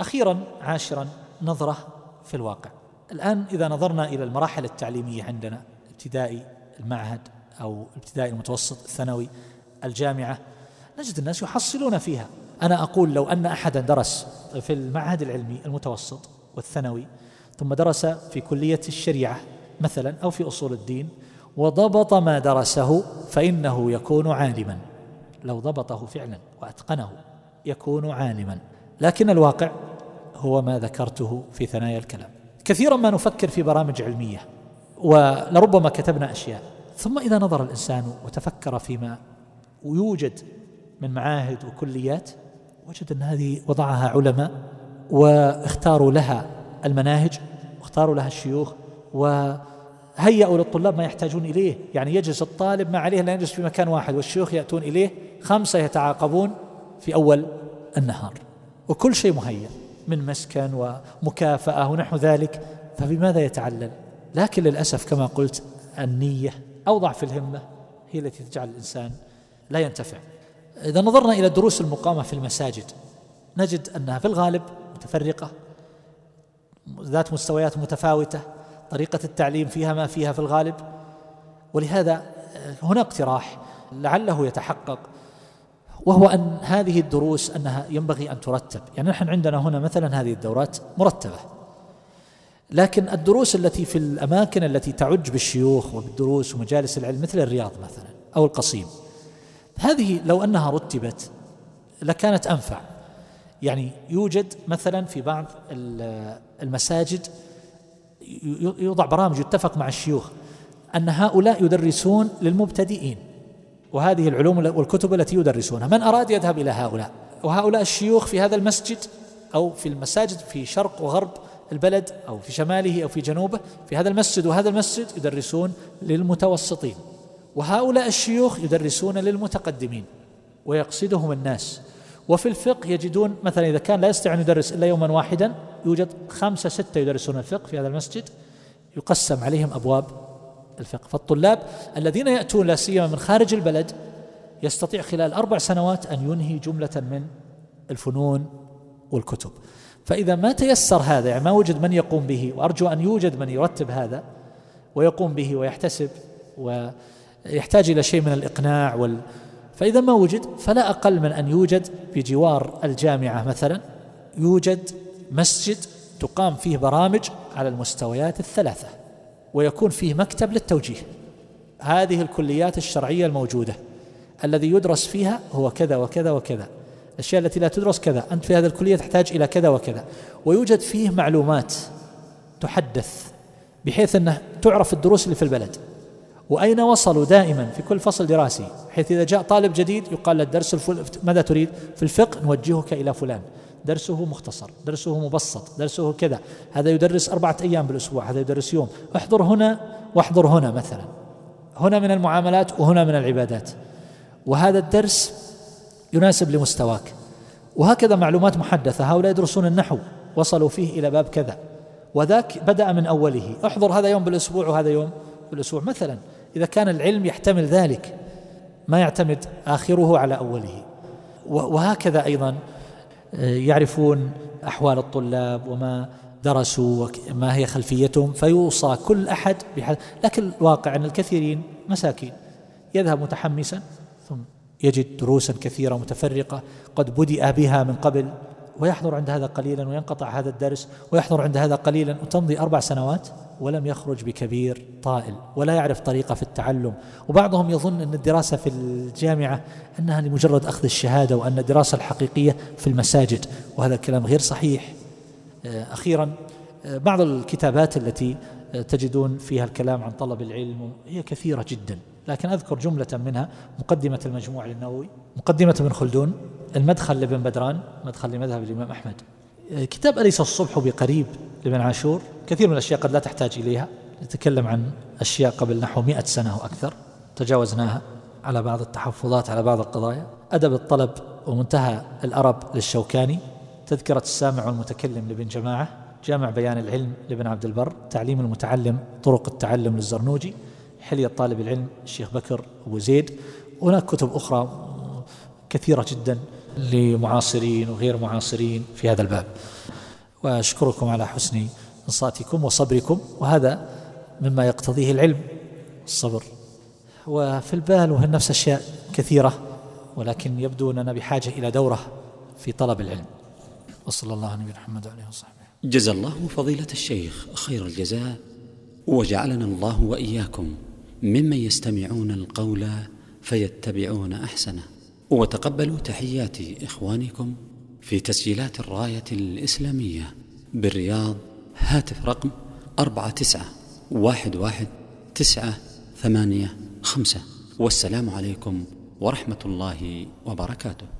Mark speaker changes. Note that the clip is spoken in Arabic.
Speaker 1: أخيرا عاشرا نظرة في الواقع. الآن إذا نظرنا إلى المراحل التعليمية عندنا ابتدائي المعهد أو الابتدائي المتوسط الثانوي الجامعة نجد الناس يحصلون فيها. أنا أقول لو أن أحدا درس في المعهد العلمي المتوسط والثانوي ثم درس في كلية الشريعة مثلا أو في أصول الدين وضبط ما درسه فإنه يكون عالما. لو ضبطه فعلا وأتقنه يكون عالما. لكن الواقع هو ما ذكرته في ثنايا الكلام. كثيرا ما نفكر في برامج علمية ولربما كتبنا أشياء. ثم إذا نظر الإنسان وتفكر فيما يوجد من معاهد وكليات وجد أن هذه وضعها علماء واختاروا لها المناهج واختاروا لها الشيوخ وهيئوا للطلاب ما يحتاجون إليه. يعني يجلس الطالب ما عليه لا يجلس في مكان واحد والشيوخ يأتون إليه. خمسة يتعاقبون في أول النهار. وكل شيء مهيأ. من مسكن ومكافأة ونحو ذلك فبماذا يتعلل؟ لكن للأسف كما قلت النية أو ضعف الهمة هي التي تجعل الإنسان لا ينتفع. إذا نظرنا إلى الدروس المقامة في المساجد نجد أنها في الغالب متفرقة ذات مستويات متفاوتة طريقة التعليم فيها ما فيها في الغالب ولهذا هنا اقتراح لعله يتحقق. وهو أن هذه الدروس أنها ينبغي أن ترتب. يعني نحن عندنا هنا مثلا هذه الدورات مرتبة. لكن الدروس التي في الأماكن التي تعج بالشيوخ وبالدروس ومجالس العلم مثل الرياض مثلا أو القصيم هذه لو أنها رتبت لكانت أنفع. يعني يوجد مثلا في بعض المساجد يوضع برامج يتفق مع الشيوخ أن هؤلاء يدرسون للمبتدئين. وهذه العلوم والكتب التي يدرسونها. من أراد يذهب إلى هؤلاء؟ وهؤلاء الشيوخ في هذا المسجد أو في المساجد في شرق وغرب البلد أو في شماله أو في جنوبه في هذا المسجد وهذا المسجد يدرسون للمتوسطين. وهؤلاء الشيوخ يدرسون للمتقدمين ويقصدهم الناس. وفي الفقه يجدون مثلا إذا كان لا يستطيع أن يدرس إلا يوما واحدا يوجد خمسة ستة يدرسون الفقه في هذا المسجد يقسم عليهم أبواب الفقه. فالطلاب الذين يأتون لا سيما من خارج البلد يستطيع خلال أربع سنوات أن ينهي جملة من الفنون والكتب. فإذا ما تيسر هذا يعني ما وجد من يقوم به وأرجو أن يوجد من يرتب هذا ويقوم به ويحتسب ويحتاج إلى شيء من الإقناع وال. فإذا ما وجد فلا أقل من أن يوجد بجوار الجامعة مثلا يوجد مسجد تقام فيه برامج على المستويات الثلاثة. ويكون فيه مكتب للتوجيه. هذه الكليات الشرعية الموجودة. الذي يدرس فيها هو كذا وكذا وكذا. الأشياء التي لا تدرس كذا. أنت في هذه الكلية تحتاج إلى كذا وكذا. ويوجد فيه معلومات تحدث بحيث أنه تعرف الدروس اللي في البلد. وأين وصلوا دائما في كل فصل دراسي؟ حيث إذا جاء طالب جديد يقال له الدرس. ماذا تريد؟ في الفقه نوجهك إلى فلان. درسه مختصر درسه مبسط درسه كذا. هذا يدرس أربعة أيام بالأسبوع هذا يدرس يوم. احضر هنا واحضر هنا مثلا. هنا من المعاملات وهنا من العبادات. وهذا الدرس يناسب لمستواك. وهكذا معلومات محدثة. هؤلاء يدرسون النحو. وصلوا فيه إلى باب كذا. وذاك بدأ من أوله. احضر هذا يوم بالأسبوع وهذا يوم بالأسبوع. مثلا إذا كان العلم يحتمل ذلك ما يعتمد آخره على أوله. وهكذا أيضا يعرفون أحوال الطلاب وما درسوا وما هي خلفيتهم فيوصى كل أحد لكن الواقع أن الكثيرين مساكين. يذهب متحمسا ثم يجد دروسا كثيرة متفرقة قد بدأ بها من قبل. ويحضر عند هذا قليلا وينقطع هذا الدرس ويحضر عند هذا قليلا وتمضي أربع سنوات ولم يخرج بكبير طائل ولا يعرف طريقة في التعلم. وبعضهم يظن أن الدراسة في الجامعة أنها لمجرد أخذ الشهادة وأن الدراسة الحقيقية في المساجد وهذا الكلام غير صحيح. آه، أخيرا آه، بعض الكتابات التي آه، تجدون فيها الكلام عن طلب العلم هي كثيرة جدا لكن أذكر جملة منها مقدمة المجموع للنووي مقدمة ابن خلدون. المدخل لابن بدران مدخل لمذهب الإمام أحمد. كتاب أليس الصبح بقريب لابن عاشور؟ كثير من الأشياء قد لا تحتاج إليها. نتكلم عن أشياء قبل نحو مئة سنة وأكثر تجاوزناها على بعض التحفظات على بعض القضايا. أدب الطلب ومنتهى الأرب للشوكاني. تذكرة السامع والمتكلم لابن جماعة. جامع بيان العلم لابن عبد البر. تعليم المتعلم طرق التعلم للزرنوجي. حلية طالب العلم الشيخ بكر أبو زيد. هناك كتب أخرى كثيرة جدا. لمعاصرين وغير معاصرين في هذا الباب. وأشكركم على حسن إنصاتكم وصبركم وهذا مما يقتضيه العلم الصبر وفي البال وهي نفس أشياء كثيرة ولكن يبدو أننا بحاجة إلى دورة في طلب العلم. وصلى الله على نبينا محمد وعلى وصحبه.
Speaker 2: جزا الله فضيلة الشيخ خير الجزاء وجعلنا الله وإياكم ممن يستمعون القول فيتبعون أحسنه. وتقبلوا تحيات إخوانكم في تسجيلات الراية الإسلامية بالرياض هاتف رقم أربعة تسعة واحد واحد تسعة ثمانية خمسة. والسلام عليكم ورحمة الله وبركاته.